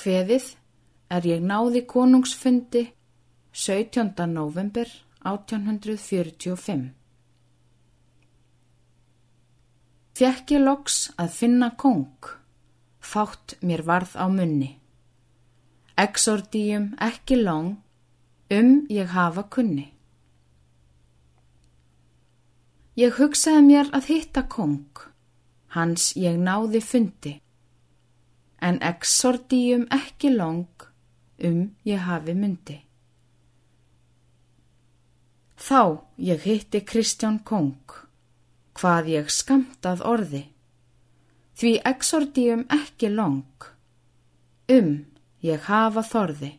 kveðið er ég náði konungsfundi 17. november 1845. Fjekk ég loks að finna kong, fátt mér varð á munni. Exordíum ekki lang, um ég hafa kunni. Ég hugsaði mér að hitta kong, hans ég náði fundi, en exordíum ekki lang, um ég hafi myndi. Þá ég hitti Kristján Kong, hvað ég skamtað orði, því exordíum ekki long, um ég hafa þorði.